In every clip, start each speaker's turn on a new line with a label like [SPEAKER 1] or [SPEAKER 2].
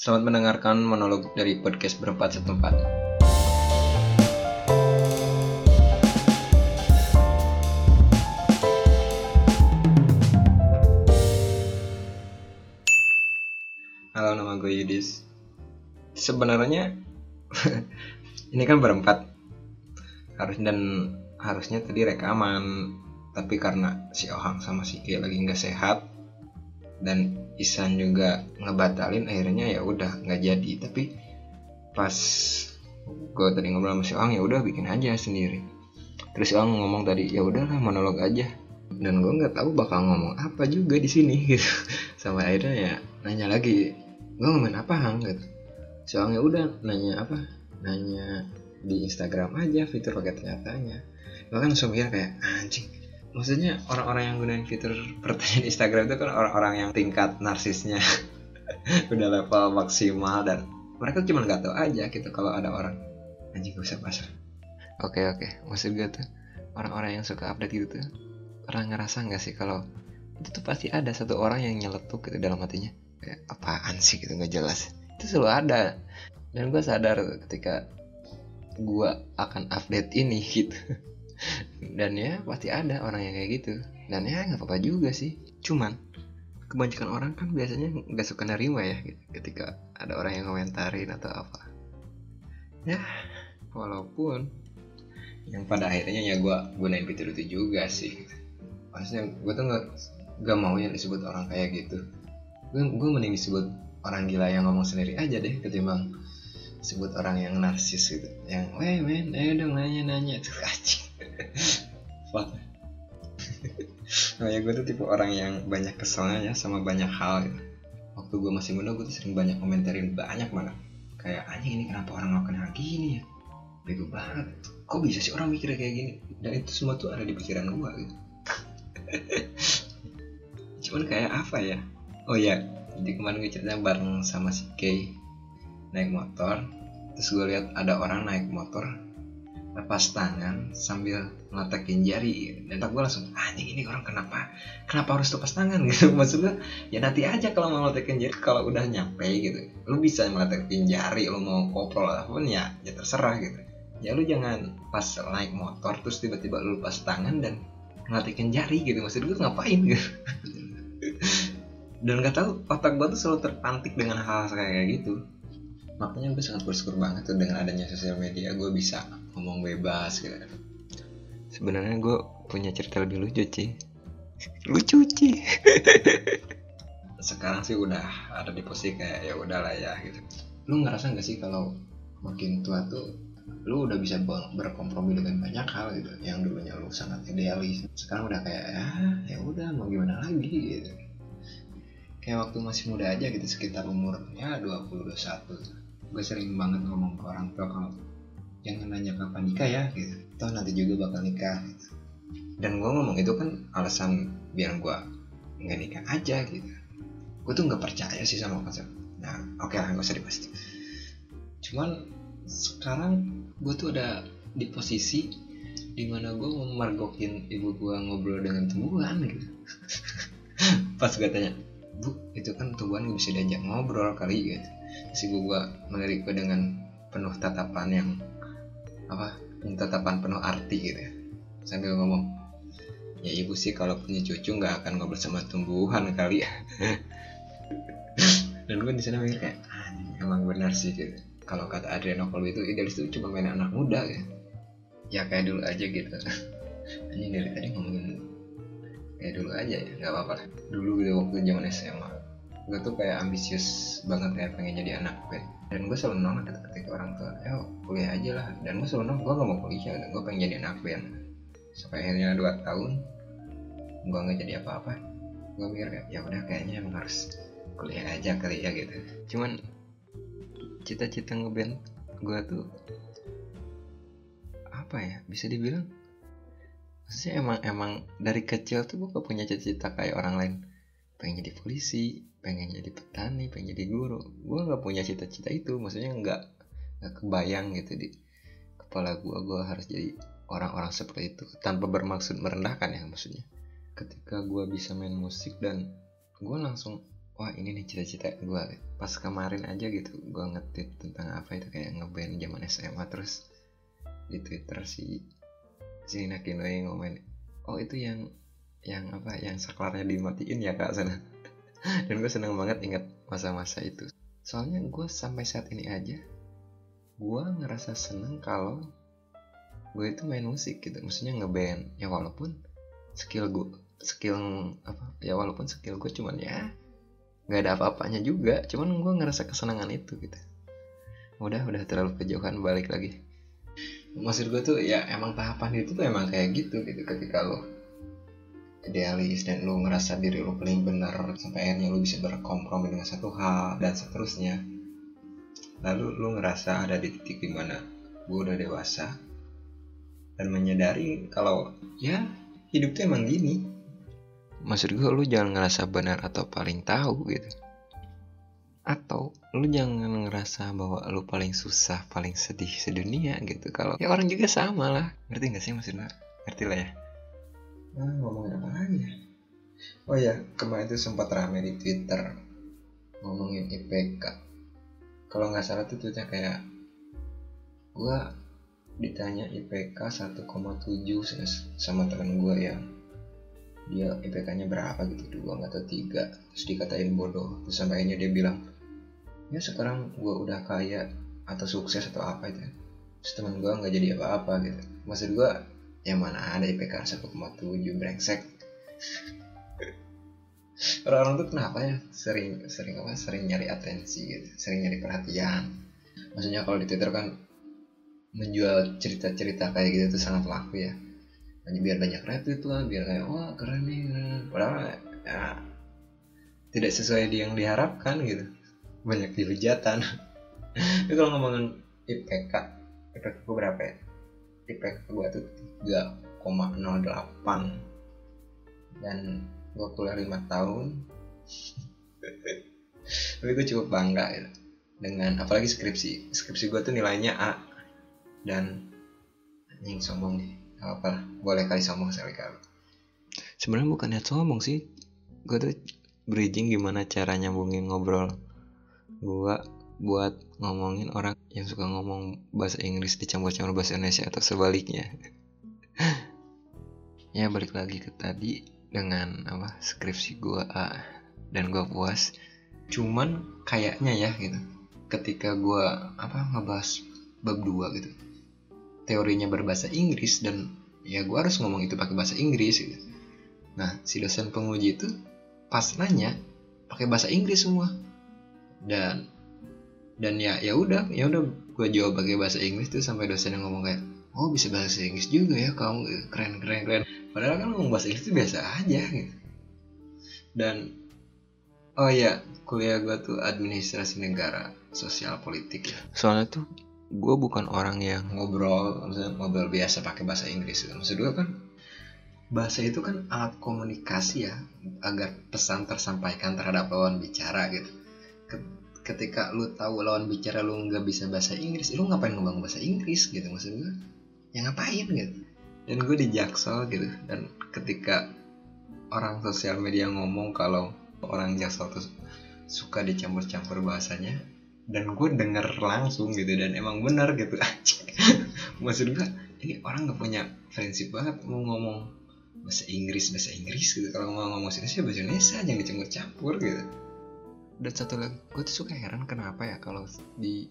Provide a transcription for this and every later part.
[SPEAKER 1] Selamat mendengarkan monolog dari podcast berempat setempat. Halo, nama gue Yudis. Sebenarnya ini kan berempat. Harus dan harusnya tadi rekaman, tapi karena si Ohang sama si Ki lagi nggak sehat dan Isan juga ngebatalin akhirnya ya udah nggak jadi. Tapi pas gue tadi ngobrol sama si Ohang ya udah bikin aja sendiri. Terus si Ohang ngomong tadi ya udahlah monolog aja. Dan gue nggak tahu bakal ngomong apa juga di sini gitu. Sampai akhirnya ya nanya lagi gue ngomongin apa Hang? Gitu. Ya udah nanya apa? Nanya di Instagram aja fitur pakai ternyatanya gue kan langsung kayak anjing maksudnya orang-orang yang gunain fitur pertanyaan Instagram itu kan orang-orang yang tingkat narsisnya udah level maksimal dan mereka cuma nggak tahu aja gitu kalau ada orang. Anjing gak usah pasar oke oke. Maksud gue tuh orang-orang yang suka update gitu tuh pernah ngerasa nggak sih kalau itu tuh pasti ada satu orang yang nyeletuk gitu dalam hatinya? Kayak apaan sih? gitu nggak jelas. Itu selalu ada. Dan gue sadar ketika gue akan update ini gitu dan ya pasti ada orang yang kayak gitu. Dan ya nggak apa-apa juga sih. Cuman kebanyakan orang kan biasanya nggak suka nerima ya gitu, ketika ada orang yang komentarin atau apa. Ya walaupun yang pada akhirnya ya gue gunain fitur itu juga sih. Maksudnya gue tuh nggak nggak mau yang disebut orang kayak gitu. Gue gue mending disebut orang gila yang ngomong sendiri aja deh ketimbang sebut orang yang narsis gitu. Yang weh men ayo dong nanya nanya tuh anjing fuck. Nah ya gue tuh tipe orang yang banyak keselnya ya sama banyak hal gitu. waktu gue masih muda gue tuh sering banyak komentarin banyak banget. Kayak anjing ini kenapa orang melakukan hal gini ya? Bego banget. Kok bisa sih orang mikirnya kayak gini? Dan itu semua tuh ada di pikiran gue gitu. Cuman kayak apa ya? Oh ya jadi kemarin gue cerita bareng sama si Kay naik motor. Terus gue lihat ada orang naik motor lepas tangan sambil ngeletekin jari. Dan tak gue langsung anjing ini orang kenapa? Kenapa harus lepas tangan? Gitu. Maksudnya ya nanti aja kalau mau ngeletekin jari kalau udah nyampe gitu lu bisa ngeletekin jari lu mau koprol apa pun ya ya terserah gitu. Ya lu jangan pas naik motor terus tiba-tiba lu lepas tangan dan ngeletekin jari gitu. Maksud gue ngapain gitu? Dan gak tahu otak gue tuh selalu terpantik dengan hal-hal kayak gitu makanya gue sangat bersyukur banget tuh dengan adanya sosial media. Gue bisa ngomong bebas gitu. Sebenarnya gue punya cerita lebih lucu sih lucu sih sekarang sih udah ada di posisi kayak ya udahlah ya gitu. Lu ngerasa nggak sih kalau makin tua tuh lu udah bisa berkompromi dengan banyak hal gitu yang dulunya lu sangat idealis. Sekarang udah kayak ya ya udah mau gimana lagi? Gitu. Kayak waktu masih muda aja gitu sekitar umur ya 20 21 gue sering banget ngomong ke orang tua kalau jangan nanya kapan nikah ya gitu. Toh nanti juga bakal nikah gitu. dan gue ngomong itu kan alasan biar gue nggak nikah aja gitu. Gue tuh nggak percaya sih sama konsep. Nah oke okay lah nggak usah dibahas cuman sekarang gue tuh ada di posisi di mana gue mau mergokin ibu gue ngobrol dengan tumbuhan gitu. Pas gue tanya bu itu kan tumbuhan gak bisa diajak ngobrol kali gitu si gue melirik gue dengan penuh tatapan yang apa tatapan penuh arti gitu ya. Sambil ngomong ya ibu sih kalau punya cucu nggak akan ngobrol sama tumbuhan kali ya. Dan gue di sana mikir kayak emang benar sih gitu. Kalau kata Adriano Colby itu idealis itu cuma main anak muda ya. Ya kayak dulu aja gitu. Ini dari tadi ngomongin kayak dulu aja ya nggak apa-apa dulu gitu waktu zaman SMA gue tuh kayak ambisius banget kayak pengen jadi anak band dan gue selalu nolak ketika orang tua ayo kuliah aja lah. Dan gue selalu nolak gue gak mau kuliah gue pengen jadi anak band sampai akhirnya dua tahun gue nggak jadi apa-apa. Gue mikir ya udah kayaknya emang harus kuliah aja kali ya gitu. Cuman cita-cita ngeband gue tuh apa ya bisa dibilang maksudnya emang emang dari kecil tuh gue gak punya cita-cita kayak orang lain pengen jadi polisi pengen jadi petani pengen jadi guru. Gue nggak punya cita-cita itu maksudnya nggak nggak kebayang gitu di kepala gue gue harus jadi orang-orang seperti itu tanpa bermaksud merendahkan ya maksudnya. Ketika gue bisa main musik dan gue langsung wah ini nih cita-cita gue pas kemarin aja gitu gue ngetit tentang apa itu kayak ngeband zaman SMA terus di Twitter si si Nakinoi ngomongin oh itu yang yang apa yang saklarnya dimatiin ya kak sana dan gue seneng banget ingat masa-masa itu. Soalnya gue sampai saat ini aja gue ngerasa seneng kalau gue itu main musik gitu. Maksudnya ngeband. Ya walaupun skill gue skill apa ya walaupun skill gue cuman ya nggak ada apa-apanya juga cuman gue ngerasa kesenangan itu gitu. Udah udah terlalu kejauhan balik lagi. Maksud gue tuh ya emang tahapan itu tuh emang kayak gitu gitu ketika lo idealis dan lo ngerasa diri lo paling benar sampai akhirnya lo bisa berkompromi dengan satu hal dan seterusnya. Lalu lo ngerasa ada di titik di mana gue udah dewasa dan menyadari kalau ya hidup tuh emang gini. Maksud gue lo jangan ngerasa benar atau paling tahu gitu. Atau lu jangan ngerasa bahwa lu paling susah paling sedih sedunia gitu. Kalau ya orang juga sama lah. Ngerti gak sih maksudnya? Ngerti lah ya nah, ngomongin apa lagi ya? Oh ya kemarin itu sempat rame di twitter ngomongin IPK kalau nggak salah tuh tweetnya kayak gua ditanya IPK 1,7 sama temen gue yang dia IPK-nya berapa gitu dua tahu tiga. Terus dikatain bodoh terus sampai dia bilang ya sekarang gue udah kaya atau sukses atau apa itu terus teman gue nggak jadi apa-apa gitu. Maksud gue yang mana ada IPK 1,7 brengsek. Orang-orang tuh kenapa ya? Sering sering apa? Sering nyari atensi gitu sering nyari perhatian. Maksudnya kalau di Twitter kan menjual cerita-cerita kayak gitu tuh sangat laku ya. Hanya biar banyak retweet lah biar kayak wah keren nih padahal ya tidak sesuai yang diharapkan gitu. Banyak dihujatan. Tapi kalau ngomongin IPK IPK berapa ya IPK gue tuh 3,08 dan gue kuliah 5 tahun. Tapi gue cukup bangga ya dengan apalagi skripsi. Skripsi gue tuh nilainya A. Dan anjing sombong nih apa lah. Boleh kali sombong sekali kali. Sebenarnya bukan niat sombong sih. Gue tuh bridging gimana cara nyambungin ngobrol gue buat ngomongin orang yang suka ngomong bahasa Inggris dicampur-campur bahasa Indonesia atau sebaliknya. Ya balik lagi ke tadi dengan apa skripsi gue A dan gue puas. Cuman kayaknya ya gitu ketika gue apa ngebahas bab 2 gitu teorinya berbahasa Inggris dan ya gue harus ngomong itu pakai bahasa Inggris gitu. Nah si dosen penguji itu pas nanya pakai bahasa Inggris semua? Dan dan ya ya udah ya udah gue jawab pakai bahasa Inggris tuh sampai dosen yang ngomong kayak oh bisa bahasa Inggris juga ya kamu keren keren keren. Padahal kan ngomong bahasa Inggris itu biasa aja gitu. Dan oh ya kuliah gue tuh administrasi negara sosial politik ya. Soalnya tuh gue bukan orang yang ngobrol maksudnya ngobrol biasa pakai bahasa Inggris maksud gue kan bahasa itu kan alat komunikasi ya agar pesan tersampaikan terhadap lawan bicara gitu ketika lu tahu lawan bicara lu nggak bisa bahasa Inggris lu ngapain ngomong bahasa Inggris gitu maksud gue ya ngapain gitu? Dan gue di Jaksel gitu. Dan ketika orang sosial media ngomong kalau orang Jaksel tuh suka dicampur-campur bahasanya dan gue denger langsung gitu dan emang bener gitu. Maksud gue ini orang nggak punya prinsip banget mau ngomong bahasa Inggris bahasa Inggris gitu. Kalau mau ngomong bahasa Indonesia bahasa Indonesia jangan dicampur-campur gitu dan satu lagi gue tuh suka heran kenapa ya kalau di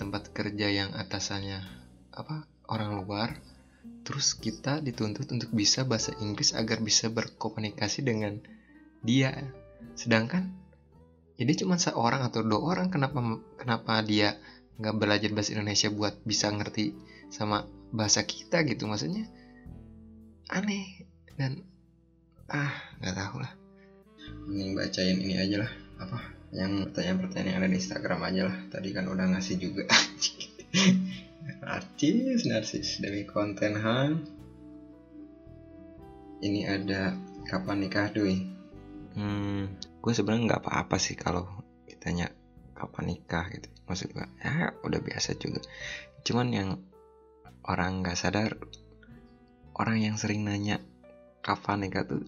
[SPEAKER 1] tempat kerja yang atasannya apa orang luar terus kita dituntut untuk bisa bahasa Inggris agar bisa berkomunikasi dengan dia. Sedangkan ya cuma seorang atau dua orang kenapa kenapa dia nggak belajar bahasa Indonesia buat bisa ngerti sama bahasa kita gitu? Maksudnya aneh. Dan ah nggak tahu lah. Ini bacain ini aja lah apa? Yang pertanyaan-pertanyaan yang ada di Instagram aja lah. Tadi kan udah ngasih juga. Artis narsis demi konten han ini ada kapan nikah doi hmm, gue sebenarnya nggak apa-apa sih kalau ditanya kapan nikah gitu. Maksud gue ya udah biasa juga. Cuman yang orang nggak sadar orang yang sering nanya kapan nikah tuh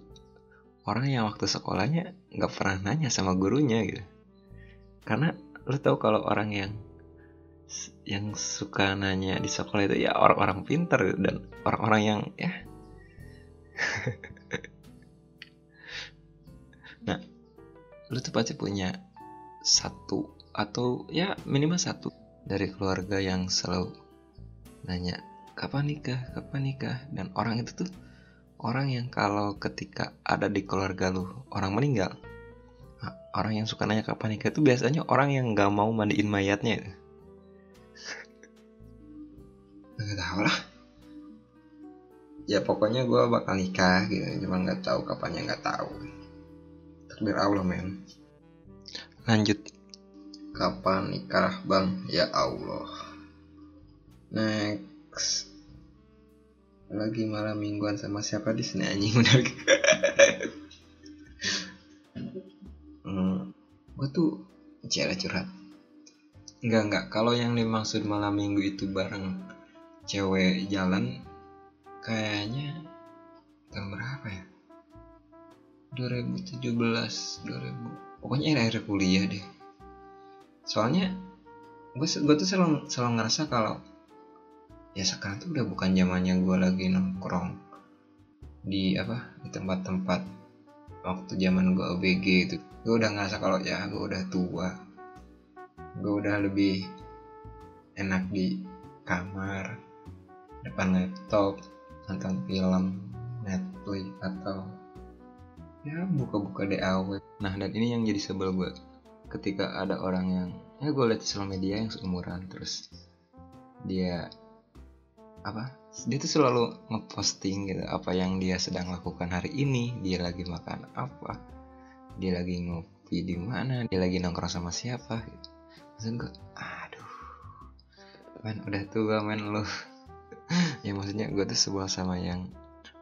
[SPEAKER 1] orang yang waktu sekolahnya nggak pernah nanya sama gurunya gitu. Karena lu tahu kalau orang yang yang suka nanya di sekolah itu ya orang-orang pinter gitu, dan orang-orang yang ya. Nah lu tuh pasti punya satu atau ya minimal satu dari keluarga yang selalu nanya kapan nikah? Kapan nikah? Dan orang itu tuh orang yang kalau ketika ada di keluarga lu orang meninggal nah, orang yang suka nanya kapan nikah itu biasanya orang yang nggak mau mandiin mayatnya. Nggak tahu lah. Ya pokoknya gue bakal nikah gitu cuma nggak tahu kapannya nggak tahu. Takdir Allah men. Lanjut. Kapan nikah bang? Ya Allah. Next lagi malam mingguan sama siapa di sini anjing? Udah hmm, gue tuh cara curhat. Enggak enggak. Kalau yang dimaksud malam minggu itu bareng cewek jalan kayaknya tahun berapa ya? 2017 2000 pokoknya akhir kuliah deh. Soalnya gue tuh selalu selalu ngerasa kalau ya sekarang tuh udah bukan zamannya gue lagi nongkrong di apa di tempat-tempat waktu zaman gue OBG itu. Gue udah ngerasa kalau ya gue udah tua. Gue udah lebih enak di kamar depan laptop nonton film Netflix atau ya buka-buka DAW nah dan ini yang jadi sebel gue ketika ada orang yang ya gue liat di sosial media yang seumuran terus dia apa dia tuh selalu ngeposting gitu apa yang dia sedang lakukan hari ini. Dia lagi makan apa dia lagi ngopi di mana dia lagi nongkrong sama siapa gitu. Maksud gue aduh man udah tua man lu. Ya maksudnya gue tuh sebuah sama yang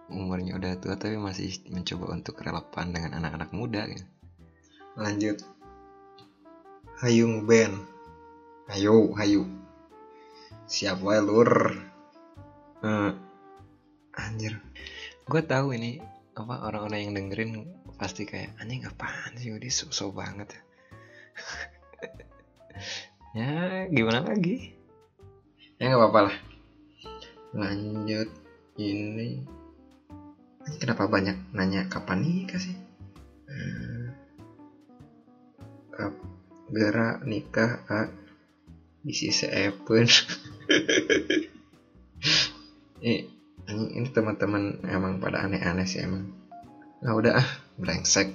[SPEAKER 1] umurnya udah tua tapi masih mencoba untuk relevan dengan anak-anak muda gitu. Lanjut. Hayung Ben hayu Siap wae lur uh, Anjir. Gue tahu ini apa orang-orang yang dengerin pasti kayak anjing apaan sih udah so, banget ya. Ya gimana lagi? Ya nggak apa-apa lah. Lanjut ini. Kenapa banyak nanya kapan nikah sih? Gara nikah a isi seven ini ini teman-teman emang pada aneh-aneh sih emang. Nah udah ah brengsek